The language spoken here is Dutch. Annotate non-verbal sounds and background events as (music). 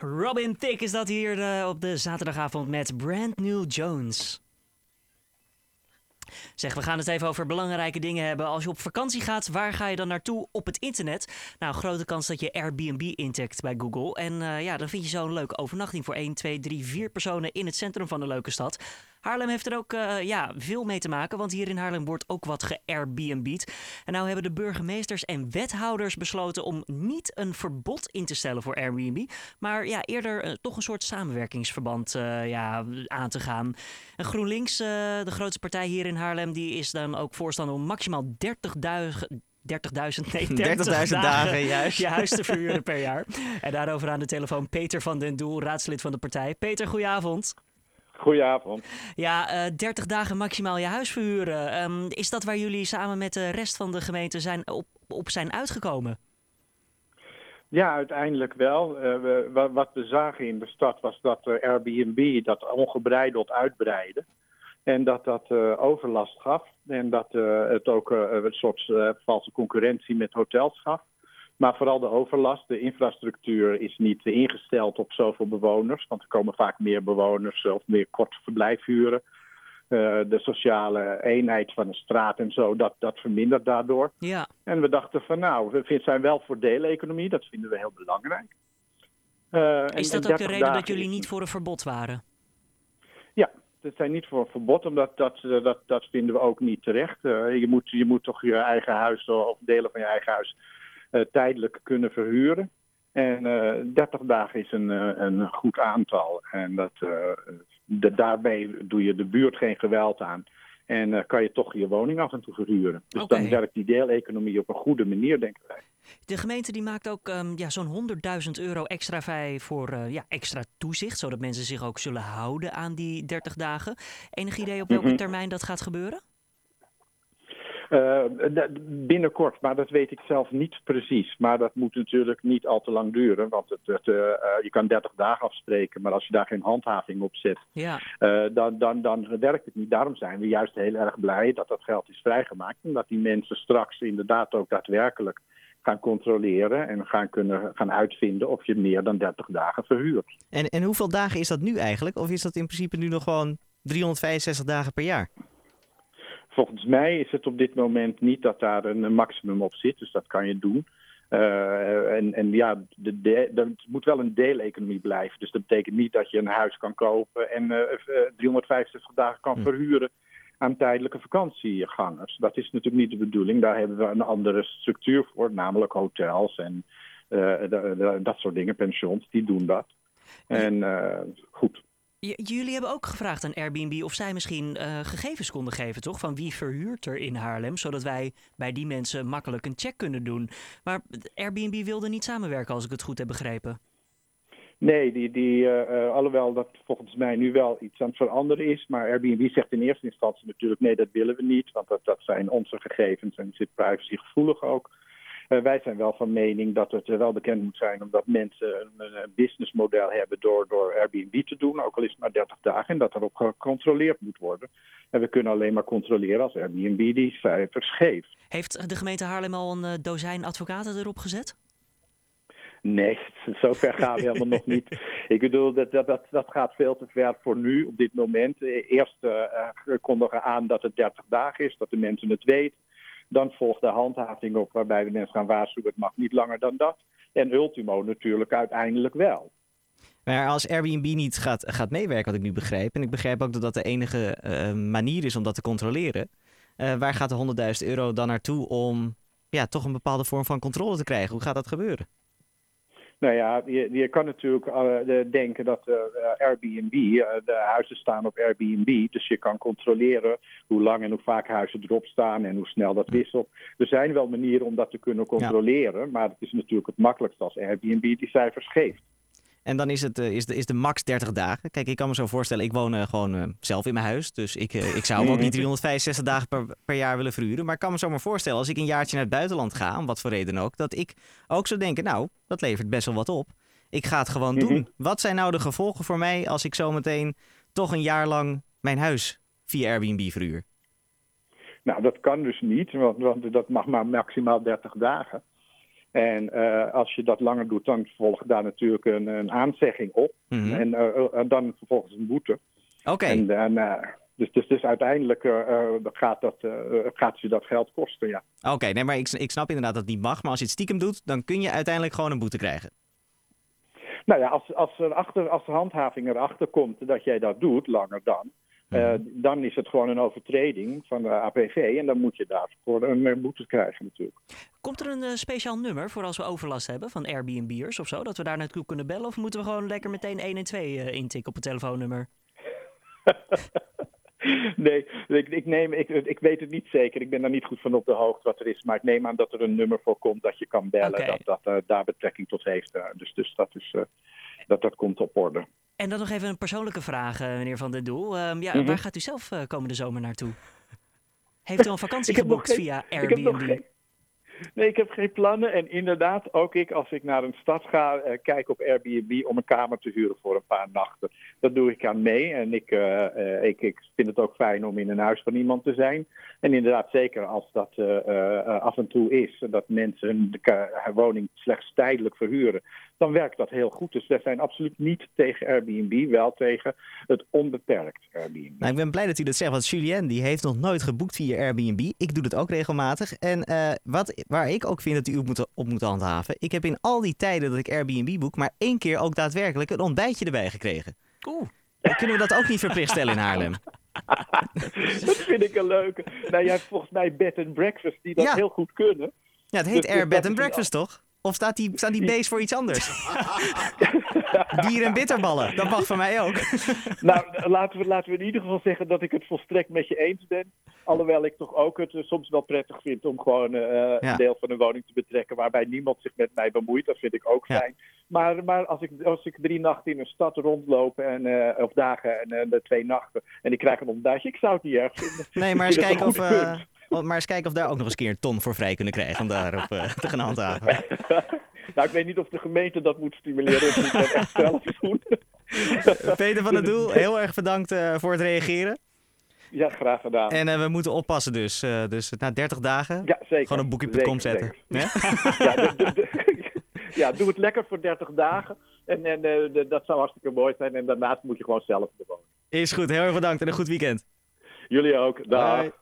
Robin Thicke is dat hier uh, op de zaterdagavond met Brand New Jones. Zeg, we gaan het even over belangrijke dingen hebben. Als je op vakantie gaat, waar ga je dan naartoe op het internet? Nou, grote kans dat je Airbnb intikt bij Google. En uh, ja, dan vind je zo'n leuke overnachting voor 1, 2, 3, 4 personen in het centrum van de leuke stad. Haarlem heeft er ook uh, ja, veel mee te maken, want hier in Haarlem wordt ook wat ge-Airbnb'd. En nou hebben de burgemeesters en wethouders besloten om niet een verbod in te stellen voor Airbnb, maar ja, eerder uh, toch een soort samenwerkingsverband uh, ja, aan te gaan. En GroenLinks, de grootste partij hier in Haarlem, die is dan ook voorstander om maximaal 30.000 30.000, nee, 30.000 dagen, dagen juist. je huis te verhuren per jaar. En daarover aan de telefoon Peter van den Doel, raadslid van de partij. Peter, goedenavond. Goedenavond. Ja, uh, 30 dagen maximaal je huis verhuren. Um, is dat waar jullie samen met de rest van de gemeente zijn op, op zijn uitgekomen? Ja, uiteindelijk wel. Uh, we, wat we zagen in de stad was dat uh, Airbnb dat ongebreideld uitbreidde. En dat dat uh, overlast gaf. En dat het ook een soort valse concurrentie met hotels gaf. Maar vooral de overlast, de infrastructuur is niet ingesteld op zoveel bewoners. Want er komen vaak meer bewoners of meer korte verblijfhuren. Uh, de sociale eenheid van een straat en zo, dat, dat vermindert daardoor. Ja. En we dachten van nou, we zijn wel voor deeleconomie, dat vinden we heel belangrijk. Uh, is dat ook de reden dat jullie niet voor een verbod waren? Ja, we zijn niet voor een verbod, omdat dat, dat, dat vinden we ook niet terecht. Uh, je, moet, je moet toch je eigen huis of delen van je eigen huis tijdelijk kunnen verhuren. En uh, 30 dagen is een, uh, een goed aantal. En dat, de, daarbij doe je de buurt geen geweld aan. En kan je toch je woning af en toe verhuren. Dus okay. dan werkt die deeleconomie op een goede manier, denken wij. De gemeente die maakt ook um, ja, zo'n 100.000 euro extra vrij voor ja, extra toezicht. Zodat mensen zich ook zullen houden aan die 30 dagen. Enig idee op welke mm -hmm. termijn dat gaat gebeuren? Uh, binnenkort, maar dat weet ik zelf niet precies. Maar dat moet natuurlijk niet al te lang duren. Want het, het, uh, je kan 30 dagen afspreken, maar als je daar geen handhaving op zet, ja. uh, dan, dan, dan werkt het niet. Daarom zijn we juist heel erg blij dat dat geld is vrijgemaakt. En dat die mensen straks inderdaad ook daadwerkelijk gaan controleren en gaan kunnen gaan uitvinden of je meer dan 30 dagen verhuurt. En, en hoeveel dagen is dat nu eigenlijk? Of is dat in principe nu nog gewoon 365 dagen per jaar? Volgens mij is het op dit moment niet dat daar een maximum op zit, dus dat kan je doen. Uh, en, en ja, de, de, het moet wel een deeleconomie blijven. Dus dat betekent niet dat je een huis kan kopen en uh, 365 dagen kan hm. verhuren aan tijdelijke vakantiegangers. Dat is natuurlijk niet de bedoeling. Daar hebben we een andere structuur voor, namelijk hotels en uh, dat soort dingen, pensions, die doen dat. En goed. Jullie hebben ook gevraagd aan Airbnb of zij misschien uh, gegevens konden geven, toch? Van wie verhuurt er in Haarlem, zodat wij bij die mensen makkelijk een check kunnen doen. Maar Airbnb wilde niet samenwerken, als ik het goed heb begrepen. Nee, die, die, uh, alhoewel dat volgens mij nu wel iets aan het veranderen is. Maar Airbnb zegt in eerste instantie natuurlijk nee, dat willen we niet. Want dat, dat zijn onze gegevens en zit privacygevoelig ook. Uh, wij zijn wel van mening dat het wel bekend moet zijn omdat mensen een, businessmodel hebben door, door Airbnb te doen, ook al is het maar 30 dagen, en dat erop gecontroleerd moet worden. En we kunnen alleen maar controleren als Airbnb die cijfers geeft. Heeft de gemeente Haarlem al een uh, dozijn advocaten erop gezet? Nee, (laughs) zover gaan we helemaal nog niet. (laughs) Ik bedoel, dat, dat, dat, dat gaat veel te ver voor nu, op dit moment. Eerst uh, kondigen aan dat het 30 dagen is, dat de mensen het weten. Dan volgt de handhaving op waarbij we mensen gaan waarschuwen, het mag niet langer dan dat. En ultimo natuurlijk uiteindelijk wel. Maar als Airbnb niet gaat, gaat meewerken, wat ik nu begrijp, en ik begrijp ook dat dat de enige uh, manier is om dat te controleren, uh, waar gaat de 100.000 euro dan naartoe om ja, toch een bepaalde vorm van controle te krijgen? Hoe gaat dat gebeuren? Nou ja, je, je kan natuurlijk uh, denken dat uh, Airbnb, uh, de huizen staan op Airbnb, dus je kan controleren hoe lang en hoe vaak huizen erop staan en hoe snel dat wisselt. Er zijn wel manieren om dat te kunnen controleren, ja. maar het is natuurlijk het makkelijkst als Airbnb die cijfers geeft. En dan is, het, is, de, is de max 30 dagen. Kijk, ik kan me zo voorstellen, ik woon uh, gewoon uh, zelf in mijn huis. Dus ik, ik zou ook niet (laughs) 365 dagen per, per jaar willen verhuren. Maar ik kan me zo maar voorstellen, als ik een jaartje naar het buitenland ga, om wat voor reden ook, dat ik ook zou denken, nou, dat levert best wel wat op. Ik ga het gewoon doen. Wat zijn nou de gevolgen voor mij als ik zometeen toch een jaar lang mijn huis via Airbnb verhuur? Nou, dat kan dus niet, want, want dat mag maar maximaal 30 dagen. En eh, als je dat langer doet, dan volgt daar natuurlijk een, een aanzegging op. Mhm. En eh, eh, dan vervolgens een boete. Oké, En, en, dus, dus, dus uiteindelijk gaat, dat, gaat je dat geld kosten, ja. oké. Nee, maar ik, ik snap inderdaad dat het niet mag. Maar als je het stiekem doet, dan kun je uiteindelijk gewoon een boete krijgen. Nou ja, als, als, er achter, als de handhaving erachter komt dat jij dat doet, langer dan, eh, Mhm. dan is het gewoon een overtreding van de APV en dan moet je daarvoor een eh, boete krijgen natuurlijk. Komt er een eh, speciaal nummer voor als we overlast hebben van Airbnb'ers of zo? Dat we daar naartoe kunnen bellen? Of moeten we gewoon lekker meteen 1 en 2 eh, intikken op het telefoonnummer? (laughs) Nee, ik, ik, neem, ik, ik weet het niet zeker. Ik ben daar niet goed van op de hoogte wat er is. Maar ik neem aan dat er een nummer voor komt dat je kan bellen. Dat dat eh, daar betrekking tot heeft. dus dus dat, is, eh, dat, dat komt op orde. En dan nog even een persoonlijke vraag, eh, meneer Van den Doel. Ehm, ja, Mhm. Waar gaat u zelf eh, komende zomer naartoe? Heeft u een (laughs) vakantie geboekt geen- via Airbnb? geen, nee, ik heb geen plannen. En inderdaad, ook ik, als ik naar een stad ga, eh, kijk op Airbnb om een kamer te huren voor een paar nachten. Dat doe ik aan mee. En ik, ik, ik vind het ook fijn om in een huis van iemand te zijn. En inderdaad, zeker als dat af en toe is, dat mensen hun woning slechts tijdelijk verhuren, dan werkt dat heel goed. Dus wij zijn absoluut niet tegen Airbnb, wel tegen het onbeperkt Airbnb. Nou, ik ben blij dat u dat zegt, want Julien die heeft nog nooit geboekt via Airbnb. Ik doe dat ook regelmatig. En eh, wat, waar ik ook vind dat u op moet, op moet handhaven, ik heb in al die tijden dat ik Airbnb boek, maar één keer ook daadwerkelijk een ontbijtje erbij gekregen. Oeh, Kunnen we dat ook niet verplicht stellen in Haarlem? (laughs) dat vind ik een leuke. Nou, jij hebt volgens mij bed and breakfast die dat Ja. heel goed kunnen. Ja, het heet Dus- dus Air dat Bed and Breakfast toch? Of staat die, staan die B's voor iets anders? (laughs) Bier en bitterballen, dat mag van mij ook. (laughs) Nou, laten we, laten we in ieder geval zeggen dat ik het volstrekt met je eens ben. Alhoewel ik toch ook het eh, soms wel prettig vind om gewoon eh, Ja. een deel van een woning te betrekken waarbij niemand zich met mij bemoeit. Dat vind ik ook Ja. fijn. Maar, maar als, ik, als ik drie nachten in een stad rondloop, en, eh, of dagen en eh, de twee nachten, en ik krijg een ontbijtje, ik zou het niet erg vinden. Nee, maar eens, kijken of, eh, maar eens kijken of daar ook nog eens een keer een ton voor vrij kunnen krijgen om daarop eh, te gaan handhaven. (laughs) nou, ik weet niet of de gemeente dat moet stimuleren moet dat echt zelf doen. Peter van der Doel, heel erg bedankt eh, voor het reageren. Ja, graag gedaan. En eh, we moeten oppassen dus. Eh, dus na 30 dagen ja, zeker. gewoon een boekje.com zetten. Ja? (laughs) ja, de- de- de- ja, doe het lekker voor 30 dagen. En, en eh, dat zou hartstikke mooi zijn. En daarnaast moet je gewoon zelf bewonen. Is goed, heel erg bedankt en een goed weekend. Jullie ook. Dag. Bye.